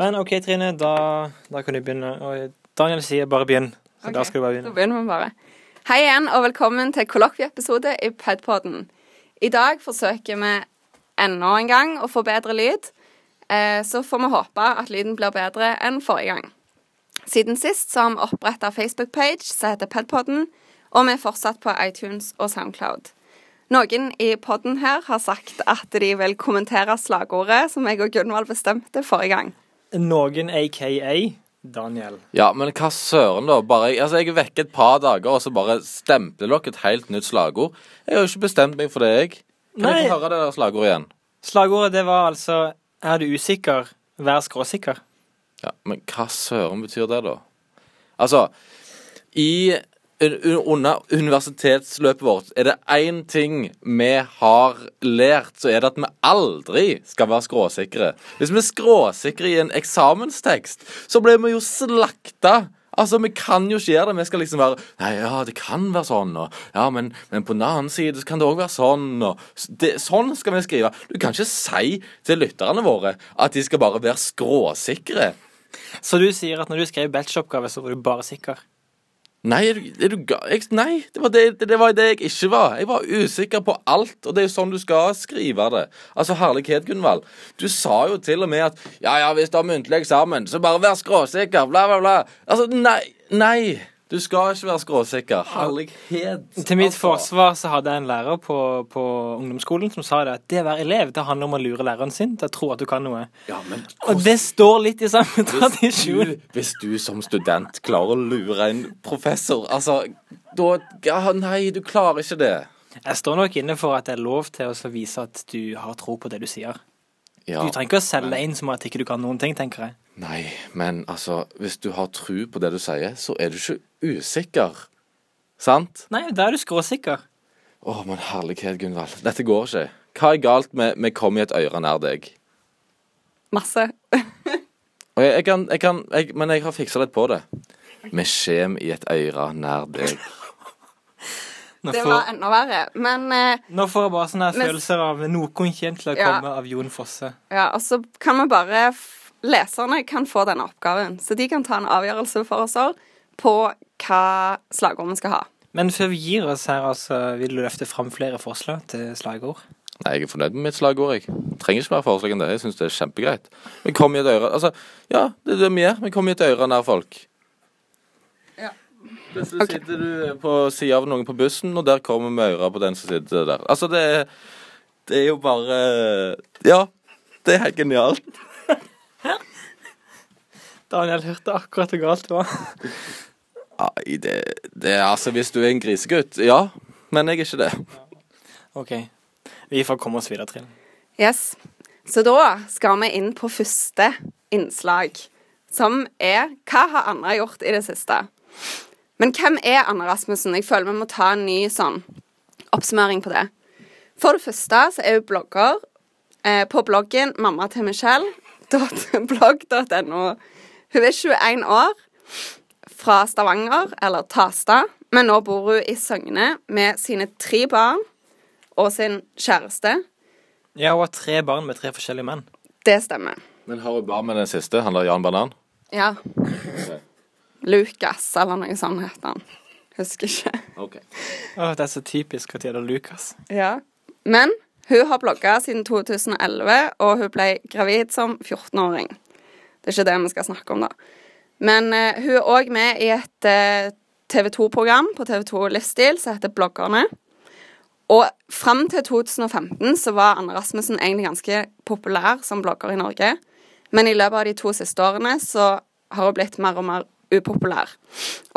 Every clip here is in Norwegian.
Men OK, Trine, da, da kan du begynne. Og Daniel sier bare begynn. Så Ok, da skal du bare Da begynner vi bare. Hei igjen, og velkommen til kollokvieepisode i Padpodden. I dag forsøker vi enda en gang å få bedre lyd. Eh, så får vi håpe at lyden blir bedre enn forrige gang. Siden sist så har vi oppretta Facebook-page som heter Padpodden, og vi er fortsatt på iTunes og Soundcloud. Noen i podden her har sagt at de vil kommentere slagordet som jeg og Gunvald bestemte forrige gang. Noen aka Daniel. Ja, men hva søren, da? Bare, altså, jeg er vekke et par dager, og så bare stempler dere et helt nytt slagord. Jeg har jo ikke bestemt meg for det, jeg. Kan Nei. jeg få høre det der slagordet igjen? Slagordet det var altså Er du usikker, vær skråsikker. Ja, Men hva søren betyr det, da? Altså, i under universitetsløpet vårt er det én ting vi har lært, så er det at vi aldri skal være skråsikre. Hvis vi er skråsikre i en eksamenstekst, så blir vi jo slakta. Altså, Vi kan jo ikke gjøre det. Vi skal liksom være Nei, ja, det kan være sånn, og Ja, men, men på den annen side så kan det òg være sånn, og det, Sånn skal vi skrive. Du kan ikke si til lytterne våre at de skal bare være skråsikre. Så du sier at når du skrev bacheloroppgave, så var du bare sikker? Nei, er du, er du ga... Jeg, nei, det var det, det, var det jeg ikke var. Jeg var usikker på alt, og det er jo sånn du skal skrive det. Altså, herlighet, Gunvald. Du sa jo til og med at ja, ja, hvis du har muntlig eksamen, så bare vær skråsikker, bla, bla, bla. Altså, nei, nei. Du skal ikke være skråsikker. Herlighet. Til mitt altså. forsvar så hadde jeg en lærer på, på ungdomsskolen som sa det at det å være elev det handler om å lure læreren sin til å tro at du kan noe. Ja, men Og det står litt i samme tradisjon. du, hvis du som student klarer å lure en professor, altså da ja, Nei, du klarer ikke det. Jeg står nok inne for at det er lov til å vise at du har tro på det du sier. Ja. Du trenger ikke å selge deg inn som at ikke du kan noen ting, tenker jeg. Nei, men altså, hvis du har tro på det du sier, så er du ikke usikker. Sant? Nei, da er du skråsikker. Å, men herlighet, Gunvald. Dette går ikke. Hva er galt med 'vi kom i et øre nær deg'? Masse. Og jeg, jeg kan, jeg kan jeg, Men jeg har fiksa litt på det. Vi kjem i et øre nær deg. Nå Det får, var enda verre. Men eh, nå får jeg bare sånne Men- følelser av noen kjent til å Ja. komme av Jon Fosse. Ja, og så kan vi bare Leserne kan få denne oppgaven, så de kan ta en avgjørelse for oss òg på hva slagord vi skal ha. Men før vi gir oss her, altså, vil du løfte fram flere forslag til slagord? Nei, jeg er fornøyd med mitt slagord, jeg. Trenger ikke mer forslag enn det. Jeg syns det er kjempegreit. Vi kommer i et øre Altså, ja, det er det vi gjør. Vi kommer i et øre nær folk. Plutselig okay. sitter du på sida av noen på bussen, og der kommer Maura på den som sitter der. Altså, det Det er jo bare Ja. Det er helt genialt. Daniel hørte akkurat hvor galt det var. Nei, det, det er altså Hvis du er en grisegutt, ja. Men jeg er ikke det. OK. Vi får komme oss videre, Trine. Yes. Så da skal vi inn på første innslag, som er Hva har Anna gjort i det siste? Men hvem er Anna Rasmussen? Jeg føler vi må ta en ny sånn oppsummering på det. For det første så er hun blogger eh, på bloggen mamma til Michelle.blogg.no. Hun er 21 år, fra Stavanger, eller Tasta, men nå bor hun i Søgne med sine tre barn og sin kjæreste. Ja, hun har tre barn med tre forskjellige menn. Det stemmer. Men har hun barn med den siste? Han der Jan Banan? Ja. Lucas, eller noe sånt heter han. Husker ikke. Okay. Oh, det er så typisk at det er Lukas. Ja. Men hun har blogga siden 2011, og hun ble gravid som 14-åring. Det er ikke det vi skal snakke om, da. Men uh, hun er òg med i et uh, TV 2-program på TV 2 Livsstil som heter Bloggerne. Og fram til 2015 så var Anne Rasmussen egentlig ganske populær som blogger i Norge. Men i løpet av de to siste årene så har hun blitt mer og mer upopulær.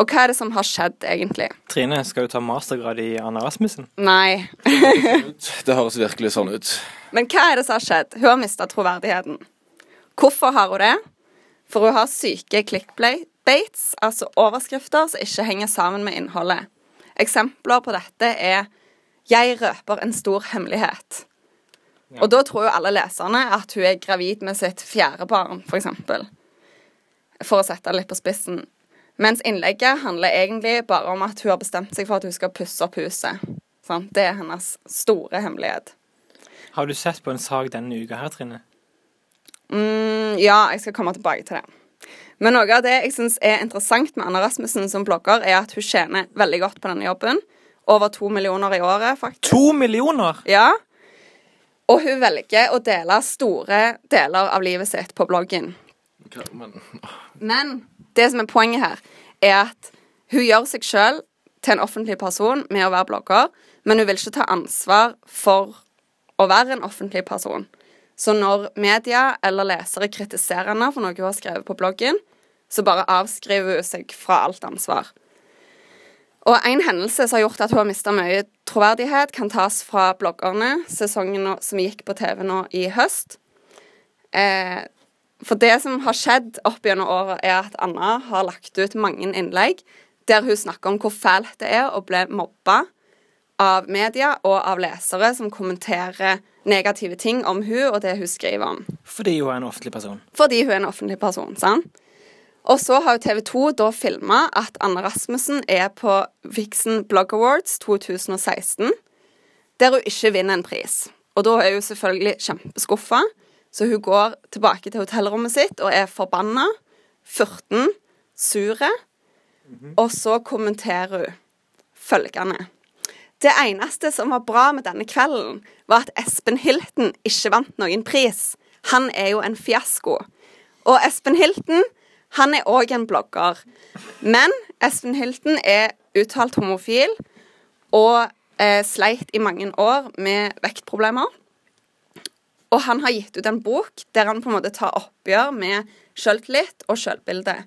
Og hva er det som har skjedd, egentlig? Trine, skal du ta mastergrad i Anna Rasmussen? Nei. Det høres virkelig sånn ut. Men hva er det som har skjedd? Hun har mista troverdigheten. Hvorfor har hun det? For hun har syke clickbates, altså overskrifter som ikke henger sammen med innholdet. Eksempler på dette er 'Jeg røper en stor hemmelighet'. Og da tror jo alle leserne at hun er gravid med sitt fjerde barn, f.eks. For, å sette det litt på spissen. Mens innlegget handler egentlig bare om at hun har bestemt seg for at hun skal pusse opp huset. Sant? Det er hennes store hemmelighet. Har du sett på en sak denne uka her, Trine? Mm, ja, jeg skal komme tilbake til det. Men noe av det jeg syns er interessant med Anna Rasmussen som blogger, er at hun tjener veldig godt på denne jobben. Over to millioner i året, faktisk. To millioner! Ja. Og hun velger å dele store deler av livet sitt på bloggen. Men, Men det som er poenget her, er at hun gjør seg sjøl til en offentlig person med å være blogger, men hun vil ikke ta ansvar for å være en offentlig person. Så når media eller lesere kritiserer henne for noe hun har skrevet på bloggen, så bare avskriver hun seg fra alt ansvar. Og en hendelse som har gjort at hun har mista mye troverdighet, kan tas fra bloggerne, sesongen som gikk på TV nå i høst. Eh, for det som har skjedd opp gjennom året, er at Anna har lagt ut mange innlegg der hun snakker om hvor fælt det er å bli mobba av media og av lesere som kommenterer negative ting om hun og det hun skriver om. Fordi hun er en offentlig person. Fordi hun er en offentlig person, sant? Og så har TV 2 da filma at Anne Rasmussen er på Vixen Blog Awards 2016, der hun ikke vinner en pris. Og da er hun selvfølgelig kjempeskuffa, så hun går tilbake til hotellrommet sitt og er forbanna, 14, sure, og så kommenterer hun følgende. Det eneste som var bra med denne kvelden, var at Espen Hilton ikke vant noen pris. Han er jo en fiasko. Og Espen Hilton, han er òg en blogger. Men Espen Hilton er uttalt homofil og eh, sleit i mange år med vektproblemer. Og han har gitt ut en bok der han på en måte tar oppgjør med sjøltillit og sjølbilde.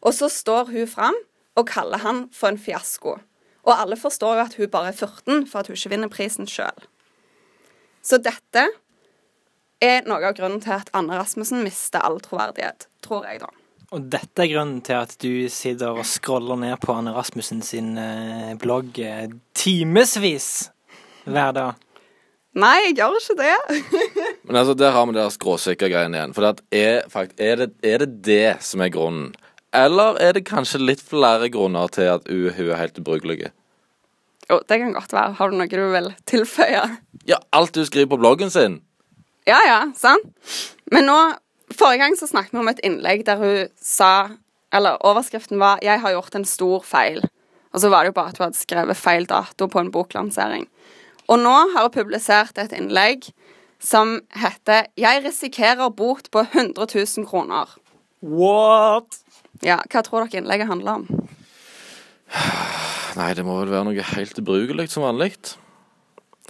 Og så står hun fram og kaller han for en fiasko. Og alle forstår jo at hun bare er 14 for at hun ikke vinner prisen sjøl. Så dette er noe av grunnen til at Anne Rasmussen mister all troverdighet, tror jeg, da. Og dette er grunnen til at du sitter og scroller ned på Anne Rasmussen sin eh, blogg eh, timevis hver dag. Nei, jeg gjør ikke det. men altså, der har vi deres skråsikre greiene igjen. For er, fakt, er, det, er det det som er grunnen? Eller er det kanskje litt flere grunner til at hun, hun er helt ubrukelig? Jo, det kan godt være. Har du noe du vil tilføye? Ja, alt du skriver på bloggen sin. Ja, ja, sant. Men nå Forrige gang så snakket vi om et innlegg der hun sa Eller overskriften var 'Jeg har gjort en stor feil'. Og så var det jo bare at hun hadde skrevet feil dato på en boklansering. Og nå har hun publisert et innlegg som heter 'Jeg risikerer bot på 100 000 kroner'. What? Ja, Hva tror dere innlegget handler om? Nei, det må vel være noe helt ubrukelig som vanlig.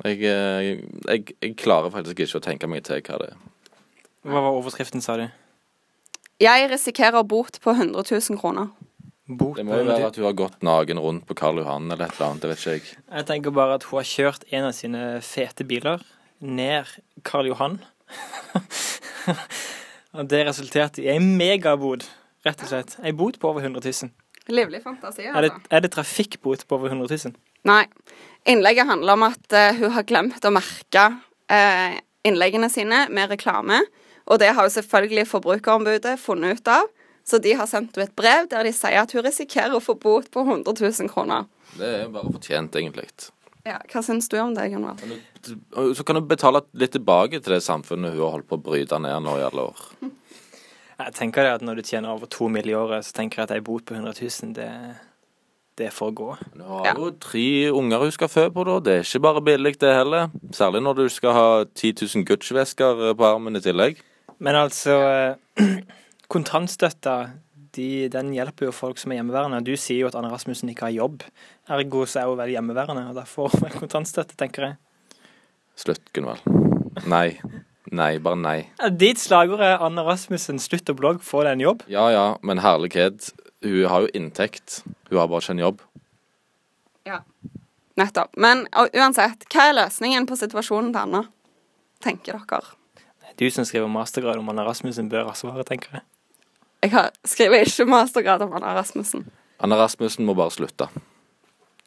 Jeg, eh, jeg, jeg klarer faktisk ikke å tenke meg til hva det er. Hva var overskriften, sa du? Jeg risikerer bot på 100 000 kroner. Bot Det må jo være at hun har gått naken rundt på Karl Johan eller et eller annet. Det vet ikke jeg. Jeg tenker bare at hun har kjørt en av sine fete biler ned Karl Johan. og det resulterte i en megabod, rett og slett. En bot på over 100 000. Livlig fantasi, Er det, er det trafikkbot på over 100 000? Nei. Innlegget handler om at uh, hun har glemt å merke uh, innleggene sine med reklame. Og det har jo selvfølgelig Forbrukerombudet funnet ut av. Så de har sendt henne et brev der de sier at hun risikerer å få bot på 100 000 kroner. Det er bare fortjent, egentlig. Ja, Hva syns du om det, Gunvald? Så kan du betale litt tilbake til det samfunnet hun har holdt på å bryte ned nå i alle år. Jeg tenker det at Når du tjener over to mill. i året, så tenker jeg at ei bot på 100 000, det, det får gå. Du har Ja. jo tre unger hun skal fø på, da. Det er ikke bare billig, det heller. Særlig når du skal ha 10 000 Gucci-vesker på armen i tillegg. Men altså Kontantstøtta de, den hjelper jo folk som er hjemmeværende. Du sier jo at Anne Rasmussen ikke har jobb. Ergo så er hun vel hjemmeværende, og derfor får hun kontantstøtte, tenker jeg. Slutt, Gunvald. Nei. Nei, bare nei. Ditt slagord er Anne Rasmussen, slutt å blogge, få deg en jobb. Ja ja, men herlighet. Hun har jo inntekt. Hun har bare ikke en jobb. Ja. Nettopp. Men og, uansett, hva er løsningen på situasjonen til Anna? Tenker dere? Du som skriver mastergrad om Anne Rasmussen, bør ha svaret, tenker jeg. Jeg har, skriver ikke mastergrad om Anna Rasmussen. Anna Rasmussen må bare slutte.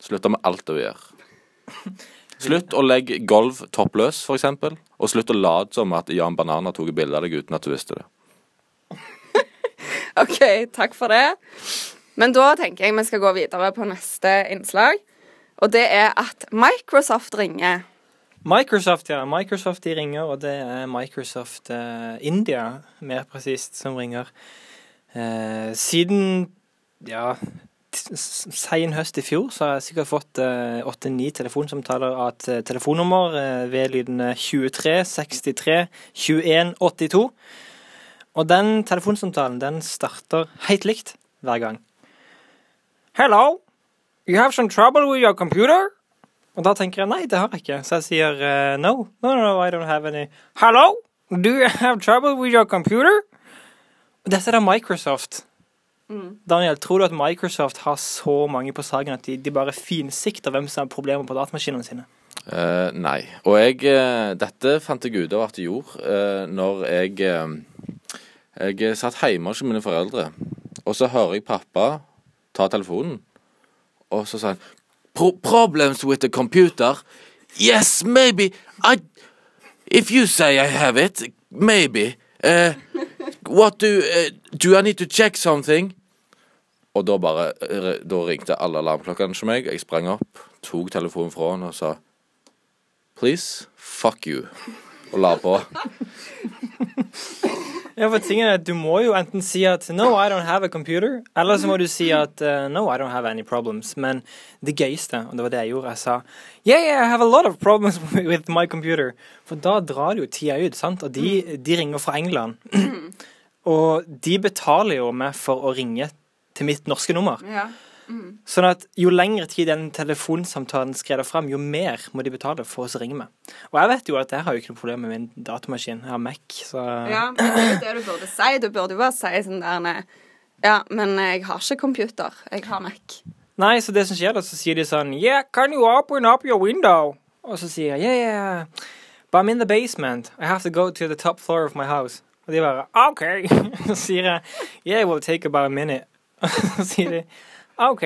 Slutte med alt hun gjør. Slutt å legge gulv toppløs, for eksempel. Og slutt å late som at Jan Banan har tatt bilde av deg uten at du visste det. OK, takk for det. Men da tenker jeg vi skal gå videre på neste innslag. Og det er at Microsoft ringer Microsoft, ja. Microsoft de ringer, og det er Microsoft eh, India, mer presist, som ringer. Eh, siden ja, sein høst i fjor så har jeg sikkert fått eh, åtte-ni telefonsamtaler av et eh, telefonnummer eh, ved lydene 23 63 21 82. Og den telefonsamtalen den starter helt likt hver gang. Hello, you have some trouble with your computer? Og da tenker jeg nei, det har jeg ikke. Så jeg sier uh, no. No, no, no, I don't have any. Hello? Do you have trouble with your computer? Dette er da Microsoft. Daniel, tror du at Microsoft har så mange på saken at de, de bare finsikter hvem som har problemer på datamaskinene sine? Uh, nei. Og jeg uh, Dette fant jeg ut av at jeg gjorde uh, når jeg uh, Jeg satt hjemme hos mine foreldre, og så hører jeg pappa ta telefonen, og så sa han Pro Problems with the computer? Yes, maybe. I If you say I have it, maybe. Eh, what do uh, Do I need to check something? Og da bare eh, Da ringte alle alarmklokkene hos meg. Jeg sprang opp, tok telefonen fra han og sa Please, fuck you. Og la på. Ja, for tingen er at Du må jo enten si at no, I don't have a computer, eller så må du si at uh, no, I don't have any problems. Men det gøyeste, og det var det jeg gjorde, jeg sa yeah, yeah, I have a lot of problems with my computer. For da drar det jo tida ut, sant? Og de, de ringer fra England. og de betaler jo meg for å ringe til mitt norske nummer. Ja. Sånn at jo lengre tid den telefonsamtalen skreder fram, jo mer må de betale for å ringe meg. Og jeg vet jo at jeg har jo ikke noe problem med min datamaskin. Jeg har Mac, så ja, men det er det du burde si. Du burde jo bare si sånn der nei, Ja, men jeg har ikke computer. Jeg har Mac. Nei, så det som skjer da, så sier de sånn Yeah, can you open up your window? Og så sier jeg yeah, yeah, but I'm in the basement. I have to go to the top floor of my house. Og de bare OK. Så sier jeg Yeah, it will take about a minute. Og så sier de OK.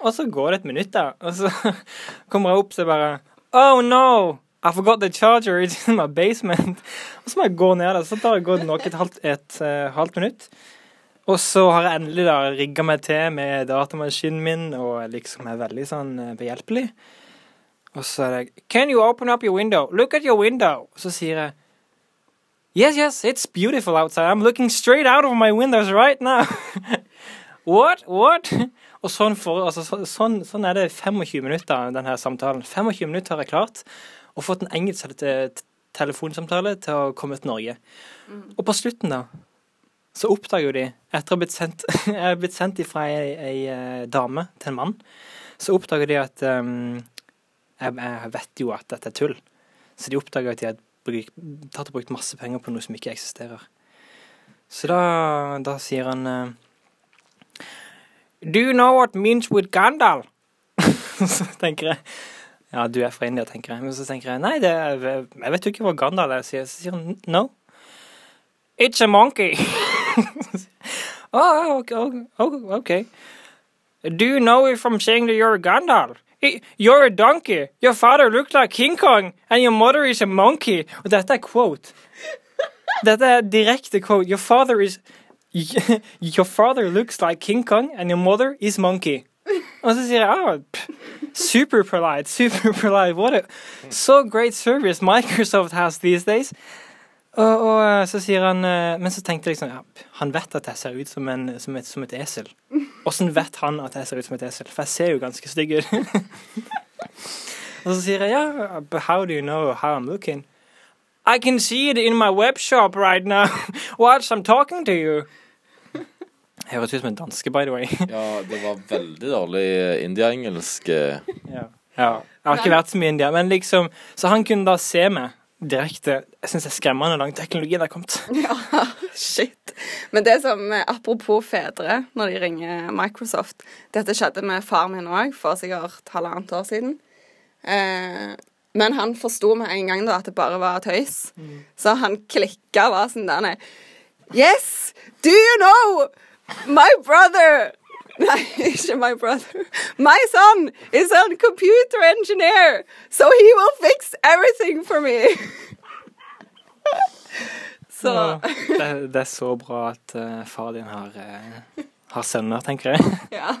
Og så går det et minutt, da. Og så kommer jeg opp, så bare Oh no! I forgot the charger. It's in my basement. Og så må jeg gå ned der. Så tar det gått nok et halvt, et, uh, halvt minutt. Og så har jeg endelig da rigga meg til med datamaskinen min og liksom er veldig sånn eh, behjelpelig. Og så er det Can you open up your window? Look at your window. Og så sier jeg Yes, yes, it's beautiful outside. I'm looking straight out of my windows right now. What? What? Og sånn, for, altså, så, sånn, sånn er det 25 minutter denne samtalen. 25 minutter har jeg klart og fått en engelsk te- telefonsamtale til å komme til Norge. Og på slutten, da, så oppdager jo de, etter å ha blitt sendt, jeg er blitt sendt fra ei, ei eh, dame til en mann, så oppdager de at um, jeg, jeg vet jo at dette er tull. Så de oppdager at de har brukt, tatt og brukt masse penger på noe som ikke eksisterer. Så da, da sier han eh, Do you know what means with Gandal? så tenker jeg Ja, du er fra India, tenker jeg. Men så tenker jeg nei, er, jeg vet jo ikke hva er. Så sier no. It's a monkey. oh, okay, okay, okay. Do you know if I'm saying that you're a Gandalf? You're a donkey. Your father looked like King Kong, and your mother is a monkey. Og dette er quote. Dette er direkte quote. Your father is Your father looks like King Kong, and your mother is monkey. Og så sier jeg ah, super polite, super polite. What a so great service Microsoft has these days. Og, og eh, så sier han eh, Men så tenkte jeg liksom ja, Han vet at jeg ser ut som, en, som, et, som et esel. Åssen vet han at jeg ser ut som et esel? For jeg ser jo ganske stygg ut. og så sier jeg ja, but how do you know how I'm looking? I can see it in my webshop right now whilst I'm talking to you. Høres ut som en danske, by the way. Ja, det var veldig dårlig indiaengelsk. india-engelsk. eh. Ja. ja. Jeg har ikke vært så mye i India, men liksom Så han kunne da se meg direkte. Jeg syns det er skremmende hvor langt teknologien har kommet. Ja, shit. Men det som, eh, apropos fedre, når de ringer Microsoft Dette skjedde med far min òg for sikkert halvannet år siden. Eh, men han forsto med en gang da at det bare var tøys. Så han klikka og var sånn der Yes! Do you know my brother Nei, ikke my brother. My son is a computer engineer, so he will fix everything for me. Så Ja, det, det er så bra at uh, far din har, uh, har sønner, tenker jeg. ja.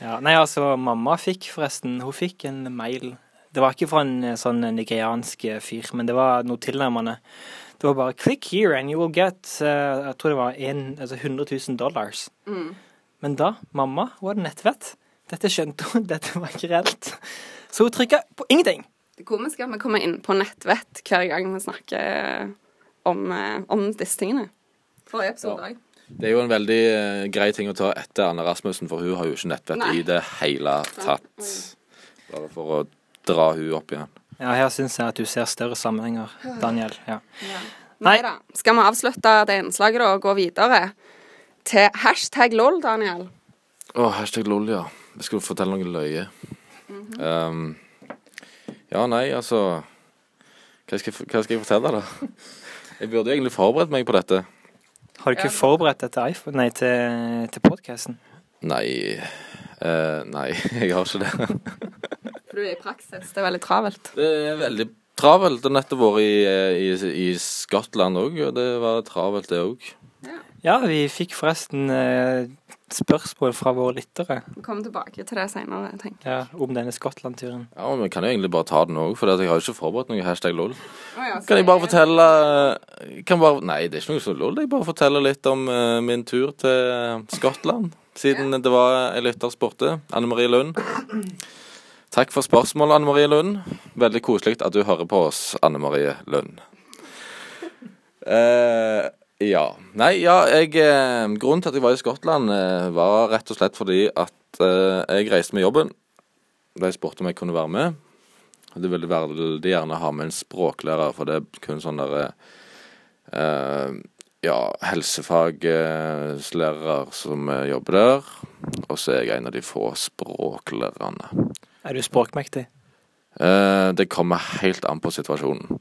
Ja, nei, altså, mamma fikk forresten Hun fikk en mail Det var ikke fra en eh, sånn nigeriansk eh, fyr, men det var noe tilnærmende. Det var bare 'click here and you will get' uh, Jeg tror det var en, altså 100 000 dollars. Mm. Men da, mamma, hun hadde nettvett. Dette skjønte hun, dette var ikke reelt. Så hun trykka på ingenting. Det komiske er at vi kommer inn på nettvett hver gang vi snakker om, om disse tingene. Forrige episode Ja. Det er jo en veldig uh, grei ting å ta etter Anne Rasmussen, for hun har jo ikke nettvett Nei. i det hele tatt. Bare for å dra hun opp igjen. Ja, her syns jeg at du ser større sammenhenger, Daniel. Ja. ja. Nei. da. Skal vi avslutte det innslaget da og gå videre til hashtag lol, Daniel? Å, hashtag lol, ja. Jeg skulle fortelle noe løye. um, ja, nei, altså hva skal, jeg, hva skal jeg fortelle, da? Jeg burde egentlig forberedt meg på dette. Har du ikke forberedt deg til iPhone, nei, til, til podkasten? Nei eh, Nei, jeg har ikke det. For du er i praksis. Det er veldig travelt. Det er veldig travelt. Det har nettopp vært i, i, i Skottland òg, og det var travelt, det òg. Ja, vi fikk forresten eh, spørsmål fra våre lyttere Vi kommer tilbake til det senere, tenker jeg. ja, om denne Skottland-turen. Ja, men vi kan jo egentlig bare ta den òg, for jeg har jo ikke forberedt noe hashtag lol. Oh, ja, Kan jeg bare fortelle kan bare, Nei, det er ikke noe som lol. Jeg bare forteller litt om eh, min tur til Skottland. Siden det var en lytter spurte. Anne Marie Lund. Takk for spørsmålet, Anne Marie Lund. Veldig koselig at du hører på oss, Anne Marie Lund. Eh, ja. Nei, ja, jeg eh, Grunnen til at jeg var i Skottland, eh, var rett og slett fordi at eh, jeg reiste med jobben. De spurte om jeg kunne være med. Det ville veldig gjerne ha med en språklærer, for det er kun sånn derre eh, Ja, helsefagslærere som eh, jobber der. Og så er jeg en av de få språklærerne. Er du språkmektig? Eh, det kommer helt an på situasjonen.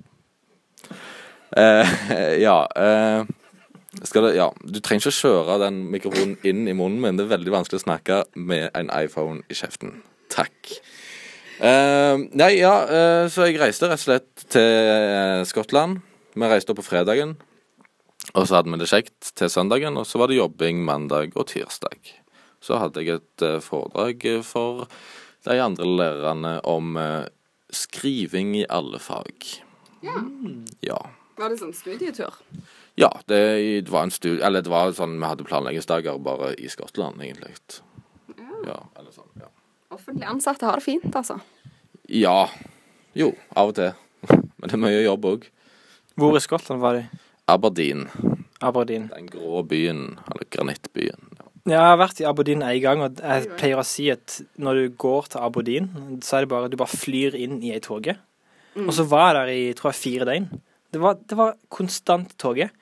Eh, ja, eh, det, ja. Du trenger ikke kjøre den mikrofonen inn i munnen min. Det er veldig vanskelig å snakke med en iPhone i kjeften. Takk. Eh, nei, ja, eh, så jeg reiste rett og slett til Skottland. Vi reiste opp på fredagen. Og så hadde vi det kjekt til søndagen, og så var det jobbing mandag og tirsdag. Så hadde jeg et eh, foredrag for de andre lærerne om eh, skriving i alle fag. Ja. Ja. Var det sånn studietur? Ja, det, det var en studie Eller det var sånn vi hadde planleggingsdager bare i Skottland, egentlig. Ja, eller sånn. Ja. Offentlig ansatte har det fint, altså. ja. Jo, av og til. Men det er mye jobb òg. Hvor i Skottland var du? Aberdeen. Aberdeen. Den grå byen. Eller granittbyen. Ja. Ja, jeg har vært i Aberdeen en gang, og jeg pleier å si at når du går til Aberdeen, så er det bare du bare flyr inn i ei toget. Og så var jeg der i tror jeg, fire døgn. Det var, det var konstant toget.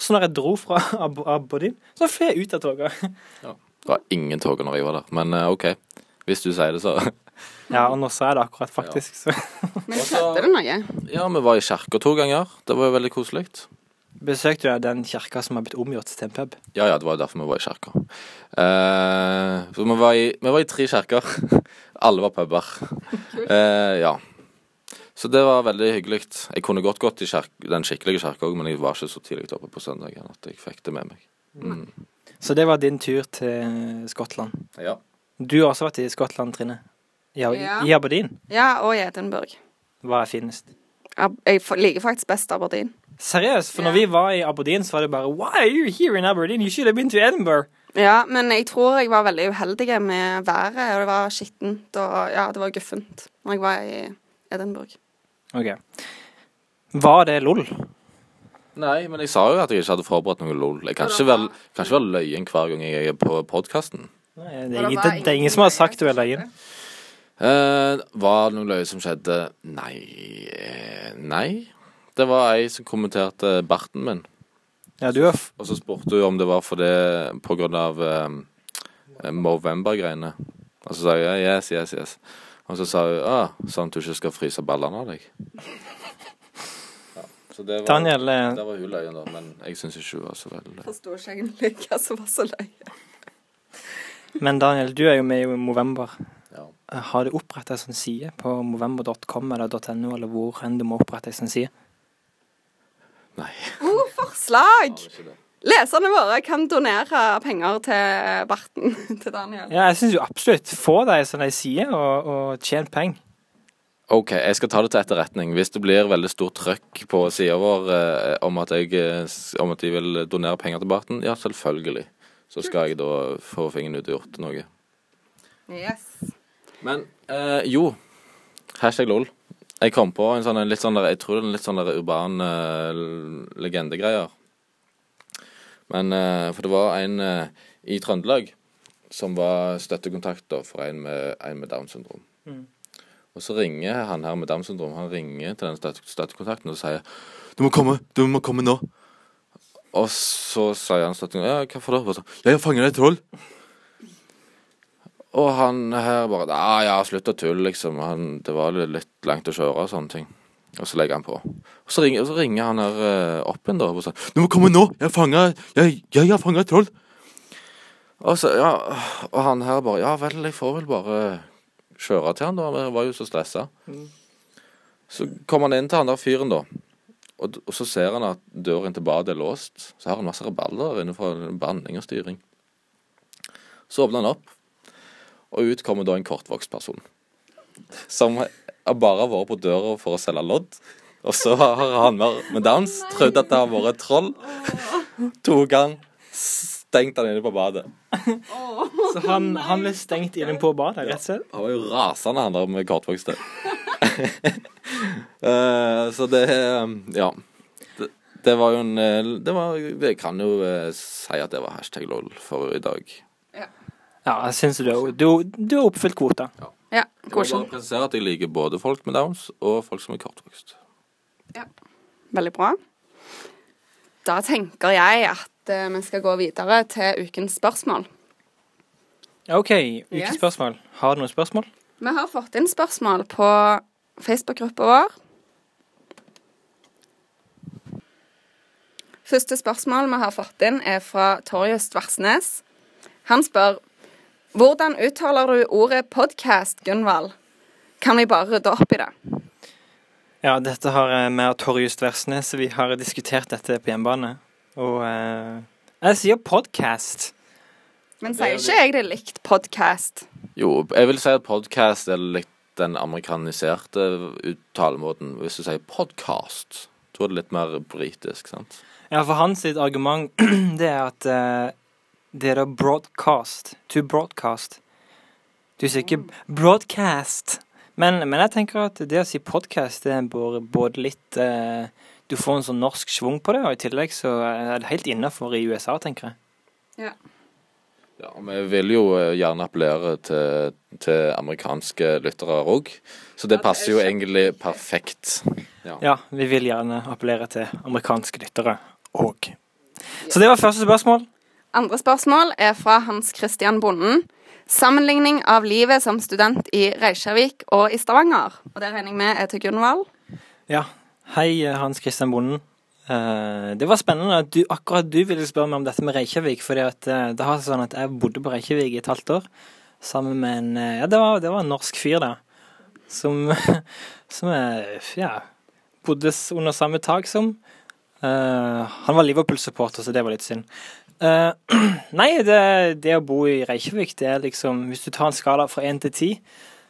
Så når jeg dro fra Ab Aberdeen, så fløy jeg ut av toget. Det var ingen tog når jeg var der. Men eh, OK. Hvis du sier det, så. Ja, og nå sa jeg det akkurat, faktisk. Så. Men skjedde det noe? Ja, vi var i kirka to ganger. Det var jo veldig koselig. Besøkte du den kirka som har blitt omgjort til en pub? Ja, ja, det var jo derfor vi var i kirka. Uh, så vi var i, vi var i tre kirker. Alle var puber. Uh, ja. Så det var veldig hyggelig. Jeg kunne godt gått i kjerk, den skikkelige kirka òg, men jeg var ikke så tidlig oppe på søndagen at jeg fikk det med meg. Mm. Så det var din tur til Skottland. Ja. Du har også vært i Skottland, Trine. Ja, Ja. I Aberdeen. Ja, og i Edinburgh. Hva er finest? Jeg liker faktisk best Aberdeen. Seriøst, for når vi var i Aberdeen, så var det bare Why are you here in Aberdeen? You should have been to Edinburgh. Ja, men jeg tror jeg var veldig uheldig med været, og det var skittent, og ja, det var guffent når jeg var i Edinburgh. Ok. Var det LOL? Nei, men jeg sa jo at jeg ikke hadde forberedt noe LOL. Jeg kan ikke være, kan ikke være løyen hver gang jeg er på podkasten. Det, er ingen, det, det er ingen som har sagt du er løyen. Eh, var det noe løye som skjedde? Nei eh, Nei. Det var ei som kommenterte barten min. Ja, du f Og så spurte hun om det var for det på grunn av eh, Movember-greiene. Og så sa jeg yes, yes, yes. Og så sa hun ah, sånn at du ikke skal fryse ballene av deg. Ja, så det var, Daniel, eh, Det var hun løyen, da. Men jeg syns ikke hun var så veldig løy. Forstår ikke egentlig hva som var så løye. men Daniel, du er jo med i Movember. Ja. Har du oppretta en sånn side på movember.com eller .no, eller hvor enn du må opprette en sånn side? Nei. God forslag! Leserne våre kan donere penger til barten til Daniel. Ja, jeg syns jo absolutt. Få deg som de sier, og, og tjen penger. OK, jeg skal ta det til etterretning. Hvis det blir veldig stort trøkk på sida vår eh, om, at jeg, eh, om at de vil donere penger til Barten, ja, selvfølgelig. Så skal jeg da få fingeren ut og gjort noe. Yes. Men eh, jo, hashtag lol. Jeg kom på en sånn en litt sånn der, jeg tror det er en litt sånn der urban uh, legendegreier. Men uh, For det var en uh, i Trøndelag som var støttekontakt da, for en med, en med Downs syndrom. Mm. Og så ringer han her med Downs syndrom Han ringer til den støtte, støttekontakten og sier 'Du må komme! Du må komme nå!' Og så sier han støttekontakten 'Ja, hva for da?' 'Jeg har fanget et troll'. Og han her bare Ja, ja, slutt å tulle, liksom. Han, det var litt, langt å kjøre og sånne ting. Og så legger han på. Og så ringer, og så ringer han her uh, opp igjen, da. Og sier 'Du må komme nå! Jeg fanga jeg, jeg har fanga et troll!' Og så, ja Og han her bare 'Ja vel, jeg får vel bare kjøre til han, da.' Jeg var jo så stressa. Mm. Så kommer han inn til han der fyren, da. Og, og så ser han at døren til badet er låst. Så har han masse rabalder innenfor inne banning og styring. Så åpner han opp, og ut kommer da en kortvokst person. Som bare har vært på døra for å selge lodd. Og så har han med, dans trodd at det har vært et troll. Tok han, stengt han inne på badet. Så han, han ble stengt inne på badet, rett og slett? Han var jo rasende, han der med kortvokste. Eh, så det Ja. Det, det var jo en eh, Det var Jeg kan jo eh, si at det var hashtag lol for i dag. Ja, jeg syns du, du, du har oppfylt kvota. Ja, Jeg må bare presisere at jeg liker både folk med downs og folk som er kortvokst. Ja. Veldig bra. Da tenker jeg at eh, vi skal gå videre til ukens spørsmål. OK, ukens Yes. spørsmål. Har du noen spørsmål? Vi har fått inn spørsmål på Facebook-gruppa vår. Første spørsmål vi har fått inn, er fra Torjus Tversnes. Han spør hvordan uttaler du ordet podcast, Gunvald? Kan vi bare rydde opp i det? Ja, dette har eh, vi og Torjus Tversnes Vi har diskutert dette på hjemmebane. Og eh, jeg sier podcast. Men sier ikke jeg det likt podcast? Jo, jeg vil si at podcast er litt den amerikaniserte uttalemåten. Hvis du sier podcast, så er det litt mer britisk, sant? Ja, for hans sitt argument det er at eh, det er da broadcast. To broadcast. Du sier ikke broadcast. Men, men jeg tenker at det å si podcast, det er både, både litt eh, Du får en sånn norsk schwung på det, og i tillegg så er det helt innafor i USA, tenker jeg. Ja, og Vi vil jo eh, gjerne appellere til, til amerikanske lyttere òg, så det Ja, er passer jo egentlig perfekt. Ja, vi vil gjerne appellere til amerikanske lyttere òg. Så det var første spørsmål. Andre spørsmål er fra Hans Christian Bonden. Sammenligning av livet som student i Reykjavik og i Stavanger. Og det regner jeg med er til Gunvald. Ja. Hei, Hans Christian Bonden. Eh, det var spennende at du, akkurat du ville spørre meg om dette med Reykjavik. For eh, det har seg sånn at jeg bodde på Reykjavik i et halvt år sammen med en eh, Ja, det var, det var en norsk fyr, da. Som, som ja, bodde under samme tak som. Uh, han var Liverpool-supporter, så det var litt synd. Eh, nei, det, det å bo i Reykjavik, det er liksom Hvis du tar en skala fra én til ti,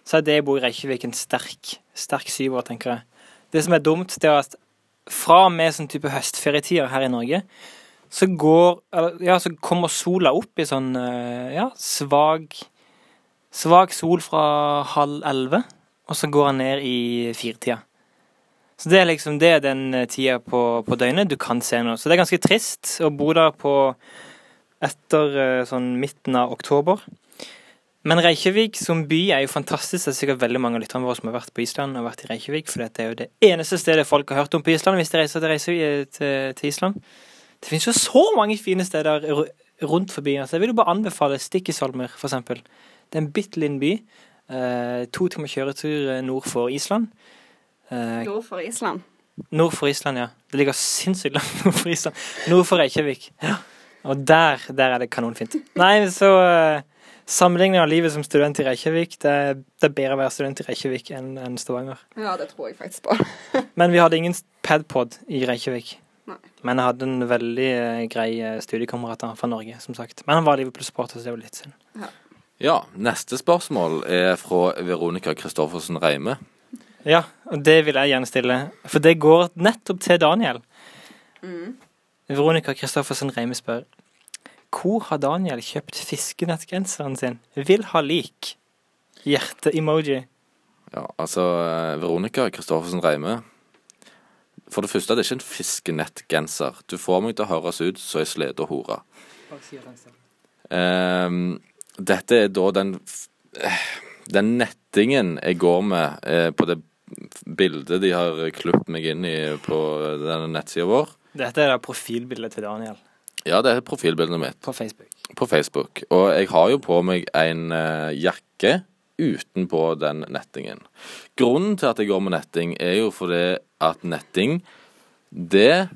så er det å bo i Reykjavik en sterk, sterk syver, tenker jeg. Det som er dumt, det er at fra og med sånn type høstferietider her i Norge, så går Ja, så kommer sola opp i sånn eh, ja, svak Svak sol fra halv elleve, og så går han ned i firetida. Så det er liksom det er den eh, tida på, på døgnet du kan se noe. Så det er ganske trist å bo der på etter eh, sånn midten av oktober. Men Reykjavik som by er jo fantastisk. Det er sikkert veldig mange av lytterne våre som har vært på Island og vært i Reykjavik, for det er jo det eneste stedet folk har hørt om på Island hvis de reiser til, reiser til, til Island. Det finnes jo så mange fine steder ru- rundt forbi. Altså, jeg vil jo bare anbefale Stikkisholmer, for eksempel. Det er en bitte liten by. Eh, to timer kjøretur eh, nord for Island. Eh, Nord for Island. Nord for Island, ja. Det ligger sinnssykt langt nord for Island. Nord for Reykjavik. Ja. Og der, der er det kanonfint. Nei, så uh, Sammenligning av livet som student i Reykjavik, det, det er bedre å være student i Reykjavik enn en Stavanger. Ja, det tror jeg faktisk på. Men vi hadde ingen padpod i Reykjavik. Nei. Men jeg hadde en veldig eh, grei eh, studiekamerat fra Norge, som sagt. Men han var Liverpool-supporter, så det var litt synd. Ja, neste spørsmål er fra Veronica Christoffersen Reime. Ja, og det vil jeg gjerne stille. For det går nettopp til Daniel. Veronica Kristoffersen Reime spør Hvor har Daniel kjøpt fiskenettgenseren sin? Vil ha lik. Hjerte-emoji. Ja, altså Veronica Kristoffersen Reime. For det første, det er ikke en fiskenettgenser. Du får meg til å høres ut som ei slede og hore. Ehm, dette er da den Den nettingen jeg går med eh, på det bildet de har klippet meg inn i på denne nettsida vår. Dette er da profilbildet til Daniel Ja, det er profilbildet mitt på Facebook. på Facebook. Og jeg har jo på meg en uh, jakke utenpå den nettingen. Grunnen til at jeg går med netting, er jo fordi at netting, det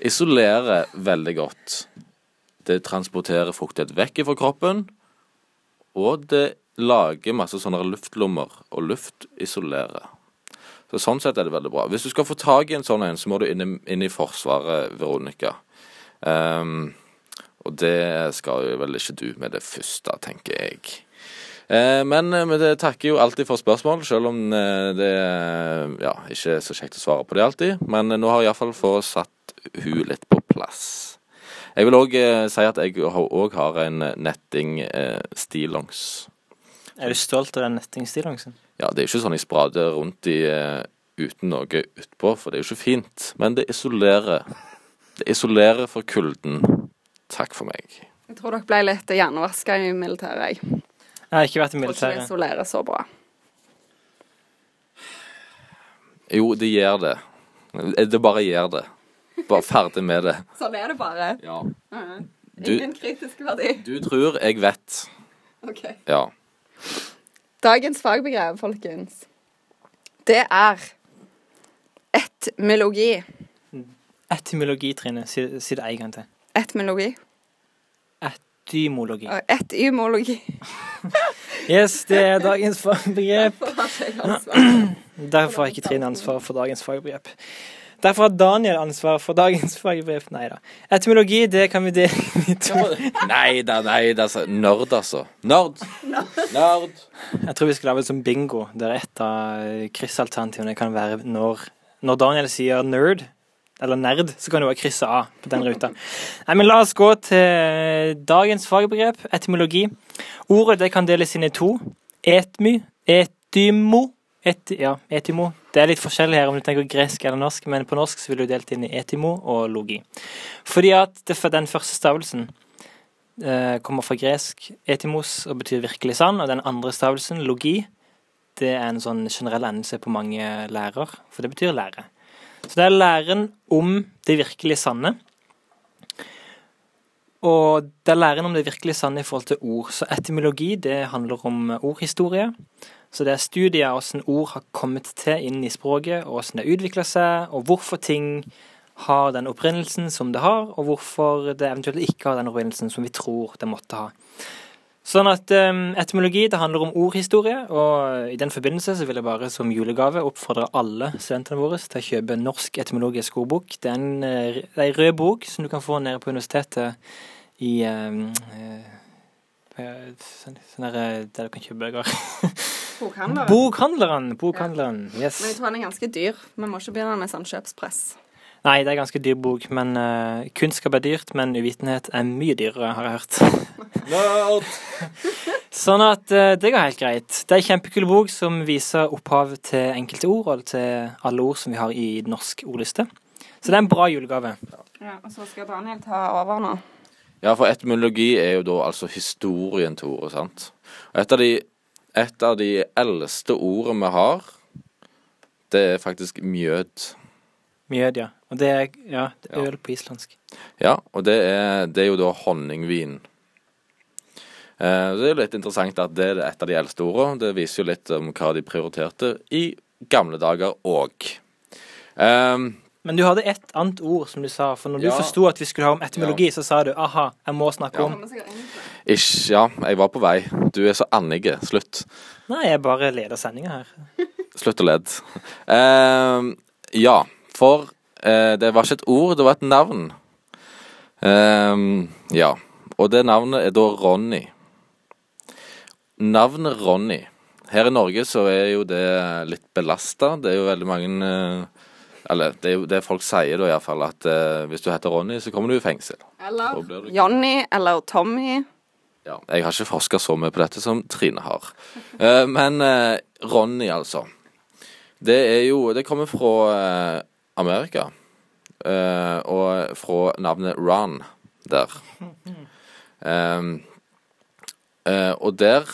isolerer veldig godt. Det transporterer fuktighet vekk fra kroppen, og det lager masse sånne luftlommer, og luft isolerer. Så Sånn sett er det veldig bra. Hvis du skal få tak i en sånn en, så må du inn i, inn i Forsvaret, Veronica. Um, og det skal jo vel ikke du med det første, tenker jeg. Eh, men eh, vi takker jo alltid for spørsmål, selv om eh, det eh, ja, ikke er så kjekt å svare på det alltid. Men eh, nå har jeg iallfall fått satt hun litt på plass. Jeg vil òg eh, si at jeg òg har en netting-stillongs. Er du stolt av den nettingstillongsen? Ja, det er ikke sånn jeg sprader rundt i eh, uten noe utpå, for det er jo ikke fint. Men det isolerer. Det isolerer for kulden. Takk for meg. Jeg tror dere ble litt hjernevaska i militæret. Jeg Jeg har ikke vært i tror ikke det isolerer så bra. Jo, det gjør det. Det bare gjør det. Bare ferdig med det. Sånn er det bare. Ja. Du- Ingen kritisk verdi. Du tror jeg vet. OK. Ja. Dagens fagbegrep, folkens, det er etymologi. Etymologi, Trine. Si, si det en gang til. Etymologi. Etymologi. Etymologi. Yes, det er dagens fagbegrep. Derfor har ikke Trine ansvar for dagens fagbegrep. Derfor har Daniel ansvar for dagens fagbegrep. Nei da. Etymologi, det kan vi dele i to. Nei da, nei da. Nerd, altså. Nerd. Nerd. Jeg tror vi skal lage det som bingo, der et av kryssalternativene kan være når, når Daniel sier nerd, eller nerd, så kan det bare krysse A på den ruta. Nei, men la oss gå til dagens fagbegrep, etymologi. Ordet det kan deles inn i to. Etmy, etymo, et, ja, etimo. Det er litt forskjellig her om du tenker gresk eller norsk, men på norsk så vil du delt inn i etimo og logi. Fordi at det, den første stavelsen eh, kommer fra gresk etimos og betyr virkelig sann, og den andre stavelsen, logi, det er en sånn generell endelse på mange lærer, for det betyr lære. Så det er læren om det virkelig sanne. Og det er læren om det virkelig sanne i forhold til ord. Så etymologi det handler om ordhistorie. Så det er studier av hvordan ord har kommet til inn i språket, og hvordan det utvikler seg, og hvorfor ting har den opprinnelsen som det har, og hvorfor det eventuelt ikke har den opprinnelsen som vi tror det måtte ha. Sånn at um, etymologi det handler om ordhistorie, og i den forbindelse så vil jeg bare som julegave oppfordre alle studentene våre til å kjøpe Norsk etymologisk ordbok. Det er en, eh, det er en rød bok som du kan få nede på universitetet i um, uh, sånn, sånn der, der du kan kjøpe bøker. Bokhandleren. Bokhandleren! Bokhandleren, yes. Men jeg tror den er ganske dyr. Vi må ikke begynne med sånn kjøpspress. Nei, det er ganske dyr bok, men uh, kunnskap er dyrt, men uvitenhet er mye dyrere, har jeg hørt. Sånn at uh, det går helt greit. Det er en kjempekul bok som viser opphav til enkelte ord, og til alle ord som vi har i norsk ordliste. Så det er en bra julegave. Ja, og så skal Daniel ta over nå. Ja, for etymologi er jo da altså historien til ordet, sant. Og et av de, et av de eldste ordene vi har, det er faktisk mjød. Mjød, ja. Og det er, ja, det er øl på islandsk. Ja, og det er, det er jo da honningvin. Eh, Det er jo litt interessant at det er et av de eldste ordene. Det viser jo litt om hva de prioriterte i gamle dager òg. Um, Men du hadde et annet ord som du sa, for når du Ja. forsto at vi skulle ha om etymologi, så sa du aha, jeg må snakke Ja. om Ish, ja, jeg var på vei. Du er så annige. Slutt. Nei, jeg bare leder sendinga her. Slutt å lede. Ehm, ja, for eh, det var ikke et ord, det var et navn. Um, ja, og det navnet er da Ronny. Navnet Ronny her i Norge så er jo det litt belasta. Det er jo veldig mange eh, Eller det er jo det folk sier da iallfall, at eh, hvis du heter Ronny, så kommer du i fengsel. Eller du- Johnny eller Tommy. Ja, jeg har ikke forska så mye på dette som Trine har. Eh, men eh, Ronny, altså. Det er jo Det kommer fra eh, Amerika. Uh, og fra navnet Ron der. Um, uh, og der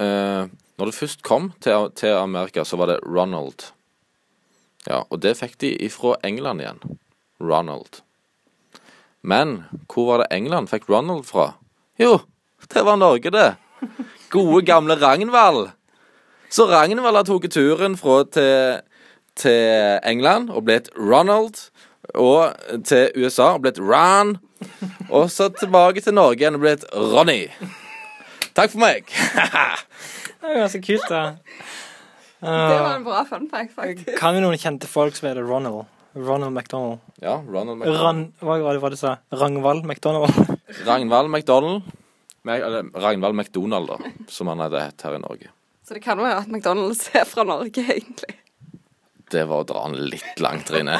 uh, Når det først kom til, til Amerika, så var det Ronald. Ja, og det fikk de ifra England igjen. Ronald. Men hvor var det England fikk Ronald fra? Jo, det var Norge, det. Gode, gamle Ragnvald. Så Ragnvald har tatt turen fra til, til England og blitt Ronald. Og til USA og blitt Ron. Og så tilbake til Norge igjen og blitt Ronny. Takk for meg. Det er ganske kult, da. Det var en bra fun fact, faktisk. Kan vi noen kjente folk som heter Ronald? Ronald McDonald. Ja, Ronald McDonald. Ran, hva var det hva du sa? Ragnvald McDonald? Ragnvald McDonald. Eller Ragnvald McDonald, da, som han hadde hett her i Norge. Så det kan jo være at McDonald's er fra Norge, egentlig. Det var å dra den litt langt, Trine.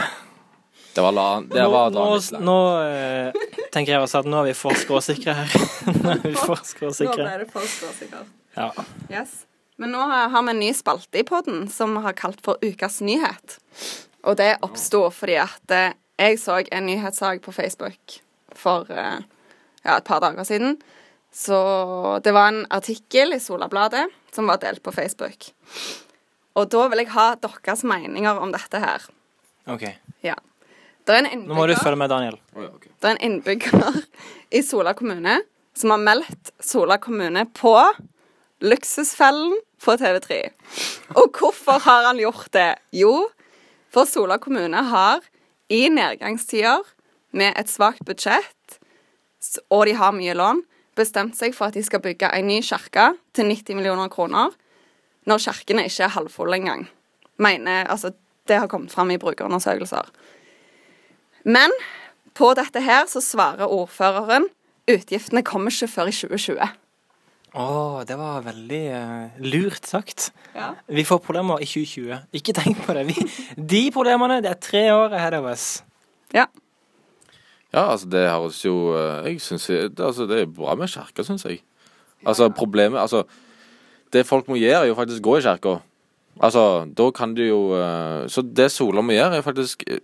Det var, la, det Nå, var å dra den litt langt. nå eh, tenker jeg også at nå er vi for skråsikre her. nå er vi for Nå skråsikre. ble det for skråsikkert. Ja. Yes. Men nå har vi en ny spalte i podden som vi har kalt for Ukas nyhet. Og det oppsto fordi at eh, jeg så en nyhetssak på Facebook for eh, ja, et par dager siden. Så det var en artikkel i Solabladet som var delt på Facebook. Og da vil jeg ha deres meninger om dette her. OK. Ja. Er en Nå må du følge med, Daniel. Oh, ja, okay. det er en innbygger i Sola kommune som har meldt Sola kommune på Luksusfellen på TV3. Og hvorfor har han gjort det? Jo, for Sola kommune har i nedgangstider med et svakt budsjett, og de har mye lån, bestemt seg for at de skal bygge en ny kirke til 90 millioner kroner, når kirkene ikke er halvfulle engang. Mener, altså, det har kommet fram i brukerundersøkelser. Men på dette her så svarer ordføreren utgiftene kommer ikke før i 2020. Å, det var veldig uh, lurt sagt. Ja. Vi får problemer i 2020. Ikke tenk på det. Vi, de problemene, det er tre år ahead of us. Ja. Ja, altså det høres jo eh, Jeg synes det, altså, det er bra med kirka, syns jeg. Altså problemet Altså, det folk må gjøre, er jo faktisk gå i kirka. Altså, da kan du jo eh, Så det Sola må gjøre, er faktisk eh,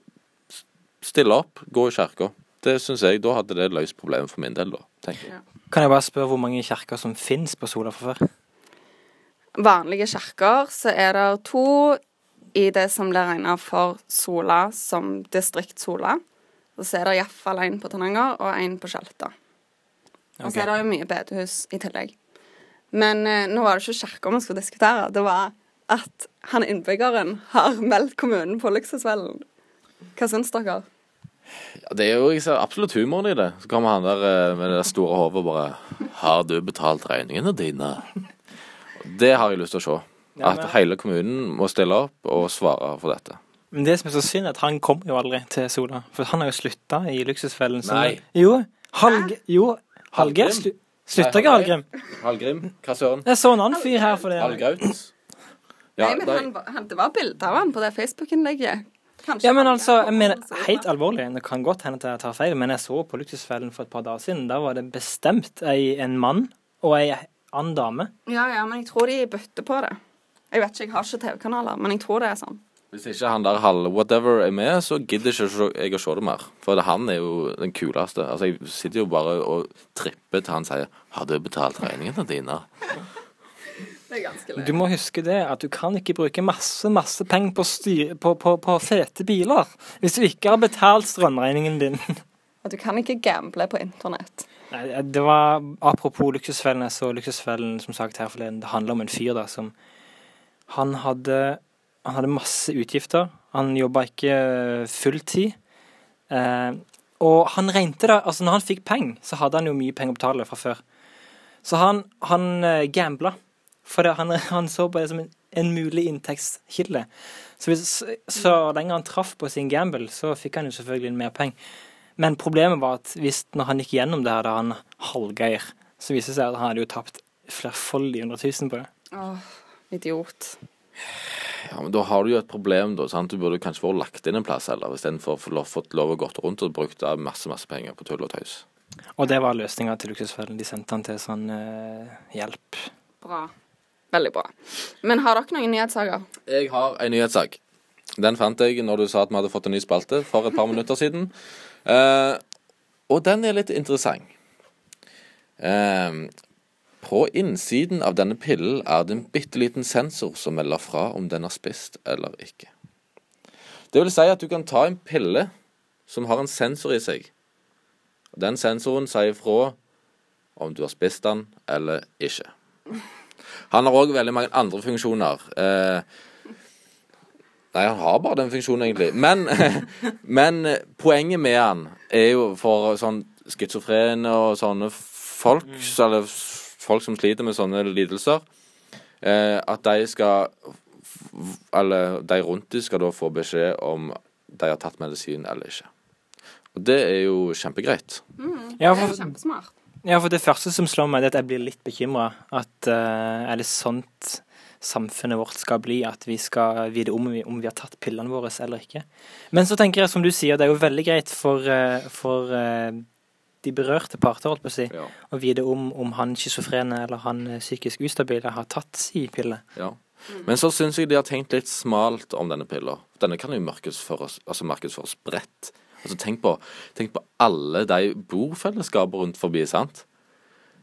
stille opp, gå i kirka. Det syns jeg. Da hadde det løst problemet for min del, da. tenker jeg. Kan jeg bare spørre hvor mange kirker som finnes på Sola fra før? Vanlige kirker så er det to i det som blir regna for Sola som distrikt Sola. Og så er det iallfall en på Tananger og en på Tjelta. Og så er det jo mye bedehus i tillegg. Men eh, nå var det ikke kirka vi skulle diskutere. Det var at han innbyggeren har meldt kommunen på Luksusfellen. Hva syns dere? Ja, det er jo jeg ser absolutt humoren i det. Så kommer han der eh, med det store hodet og bare 'Har du betalt regningene dine?' Det har jeg lyst til å se. Ja, At hele kommunen må stille opp og svare for dette. Men det som er så synd, er at han kom jo aldri til Sola. For han har jo slutta i Luksusfellen. Nei. Jo. Halg, jo. Hallgeir Slutta ikke Hallgrim. Hallgrim, hva søren? Jeg så en annen fyr her for det. Hallgraut? Ja, Nei, men han, han, det var bilde av han på det Facebook-innlegget. Ja, men altså, jeg mener, helt alvorlig, det kan godt hende at jeg tar feil, men jeg så på Luksusfellen for et par dager siden. Da var det bestemt ei, en mann og ei annen dame. Ja, ja, men jeg tror de bytter på det. Jeg vet ikke, jeg har ikke TV-kanaler, men jeg tror det er sånn. Hvis ikke han der halv whatever er med, så gidder ikke jeg å se det mer. For han er jo den kuleste. Altså, Jeg sitter jo bare og tripper til han sier 'Har du betalt regningene dine?' Det er ganske Du må huske det, at du kan ikke bruke masse, masse penger på, styr, på, på, på fete biler hvis du ikke har betalt strømregningen din. At du kan ikke gamble på internett. Nei, det var Apropos Luksusfellen, jeg så Luksusfellen som sagt her forleden. Det handler om en fyr da som Han hadde, han hadde masse utgifter. Han jobba ikke fulltid. Eh, og han regnet det Altså, når han fikk penger, så hadde han jo mye penger å betale fra før. Så han, han eh, gambla. For det, han, han så på det som en, en mulig inntektskilde. Så, hvis, så lenge han traff på sin gamble, så fikk han jo selvfølgelig mer penger. Men problemet var at hvis, når han gikk gjennom det her, da han halvgeir, så viste det seg at han hadde jo tapt flerfoldige hundre tusen på det. Åh. Idiot. Ja, men da har du jo et problem, da. sant? Du burde kanskje vært lagt inn en plass heller, istedenfor å fått lov å gått rundt og brukt masse, masse penger på tull og tøys. Og det var løsninga til Luksusfellen. De sendte han til sånn eh, hjelp. Bra. Veldig bra. Men har dere noen nyhetssaker? Jeg har en nyhetssak. Den fant jeg når du sa at vi hadde fått en ny spalte for et par minutter siden. Eh, og den er litt interessant. Eh, på innsiden av denne pillen er det en bitte liten sensor som melder fra om den er spist eller ikke. Det vil si at du kan ta en pille som har en sensor i seg. Den sensoren sier fra om du har spist den eller ikke. Han har òg veldig mange andre funksjoner. Eh, Nei, han har bare den funksjonen, egentlig. Men, men poenget med han er jo for sånn schizofrene og sånne folk, eller folk som sliter med sånne lidelser, eh, at de skal Eller de rundt dem skal da få beskjed om de har tatt medisin eller ikke. Og det er jo kjempegreit. Mm, Det er jo kjempesmart. ja, for det første som slår meg, det er at jeg blir litt bekymra. At eh, er det sånt samfunnet vårt skal bli, at vi skal vite om vi, om vi har tatt pillene våre eller ikke. Men så tenker jeg, som du sier, det er jo veldig greit for, uh, for eh, de berørte parter, holdt på å si, Ja. å vite om, om han schizofrene eller han eh, psykisk ustabile har tatt si pille. Ja. Men så syns jeg de har tenkt litt smalt om denne pilla. Denne kan jo markedsføres, altså markedsføres bredt. Altså tenk på, tenk på alle de bofellesskapene rundt forbi, sant?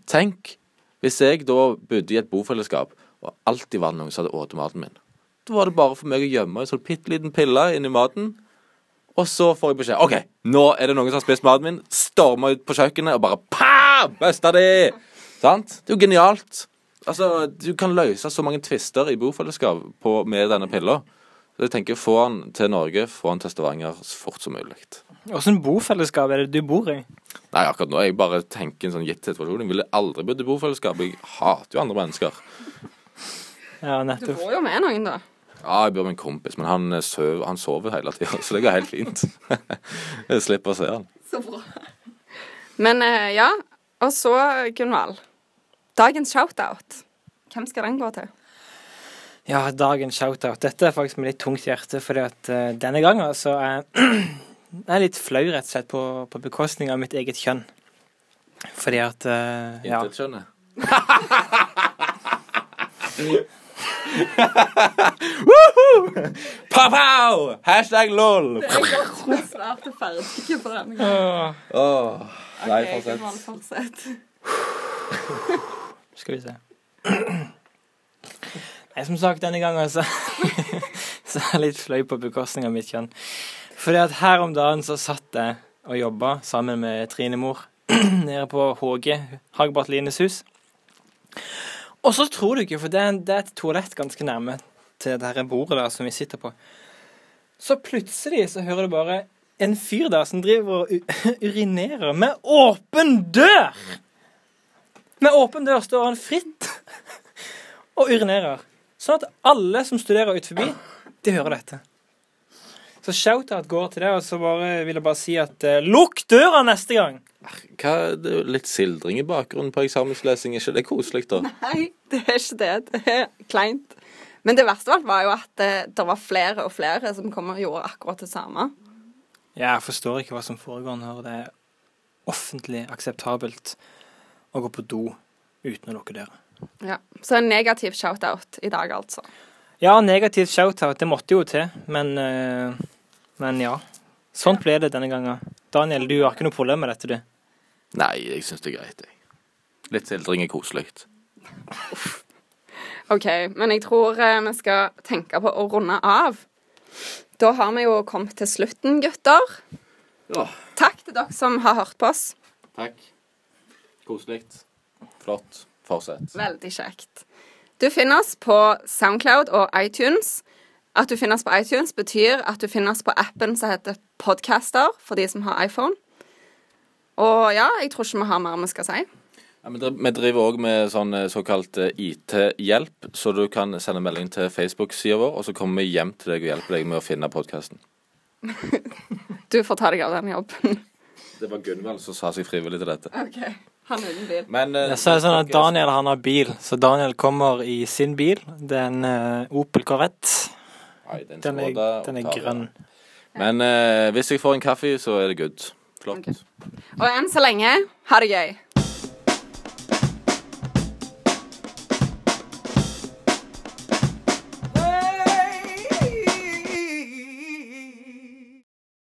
Tenk hvis jeg da bodde i et bofellesskap, og alltid var det noen som hadde spist maten min. Da var det bare for meg å gjemme en sånn bitte liten pille inni maten. Og så får jeg beskjed OK, nå er det noen som har spist maten min. Storma ut på kjøkkenet og bare pa! Busta de! Sant? Det er jo genialt. Altså, Du kan løse så mange tvister i bofellesskap på, med denne pilla. Så jeg tenker Få han til Norge, få han til Stavanger så fort som mulig. Åssen bofellesskap er det du bor i? Nei, akkurat nå jeg bare tenker en sånn gitt situasjon. Jeg ville aldri bodd i bofellesskap. Jeg hater jo andre mennesker. Ja, Du får jo med noen, da. Ja, jeg bor med en kompis, men han, eh, søv, han sover hele tida, så det går helt fint. jeg slipper å se han. Så bra. Men eh, ja, og så, Gunvald. Dagens shoutout. Hvem skal den gå til? Ja, dagens shoutout. Dette er faktisk med litt tungt hjerte, fordi at uh, denne gangen så er jeg er litt flau, rett og slett, på, på bekostning av mitt eget kjønn. Fordi at uh, Ja. Intet skjønner. Pow-pow! Hashtag lol. Det er snart ferdige på denne gangen. Åh, nei, falsett fortsett. falsett. Skal vi se. Nei, som sagt, denne gangen så, så er jeg litt fløy på bekostning av mitt kjønn. Fordi at her om dagen så satt jeg og jobba sammen med Trine Mor nede på HG, Hagbart Lines hus. Og så tror du ikke, for det er, det er et toalett ganske nærme til det her bordet der som vi sitter på. Så plutselig så hører du bare en fyr der som driver og urinerer med åpen dør! Med åpen dør står han fritt og urinerer. Sånn at alle som studerer ut forbi, de hører dette. Så shout-out går til det, og så bare vil jeg bare si at uh, lukk døra neste gang! Hva, det er jo litt sildring i bakgrunnen på eksamenslesing. Er ikke det koselig, da? Nei, det er ikke det. Det er kleint. Men det verste av alt var jo at det, det var flere og flere som kom og gjorde akkurat det samme. Jeg forstår ikke hva som foregår når det er offentlig akseptabelt å gå på do uten å lukke døra. Ja. Så en negativ shout-out i dag, altså. Ja, negativ shout-out, det måtte jo til, men eh, Men ja. Sånn ble det denne gangen. Daniel, du har ikke noe problem med dette, du? Nei, jeg syns det er greit, jeg. Litt sildring er koselig. OK, men jeg tror eh, vi skal tenke på å runde av. Da har vi jo kommet til slutten, gutter. Ja. Takk til dere som har hørt på oss. Takk. Koselig. Flott. Fortsett. Veldig kjekt. Du finner oss på Soundcloud og iTunes. At du finnes på iTunes, betyr at du finnes på appen som heter Podcaster, for de som har iPhone. Og ja, jeg tror ikke vi har mer vi skal si. Ja, men vi driver òg med sånn eh, såkalt eh, IT-hjelp, så du kan sende melding til Facebook-sida vår, og så kommer vi hjem til deg og hjelper deg med å finne podkasten. Du får ta deg av den jobben. Det var Gunvald som sa seg frivillig til dette. OK. Han uten bil. Men eh, Jeg sa sånn at Daniel han har bil, så Daniel kommer i sin bil. Det er en uh, Opel Corvette. Nei, den, Den er, den er grønn. Men eh, hvis jeg får en kaffe, så er det good. Flott. Okay. Og enn så lenge, ha det gøy.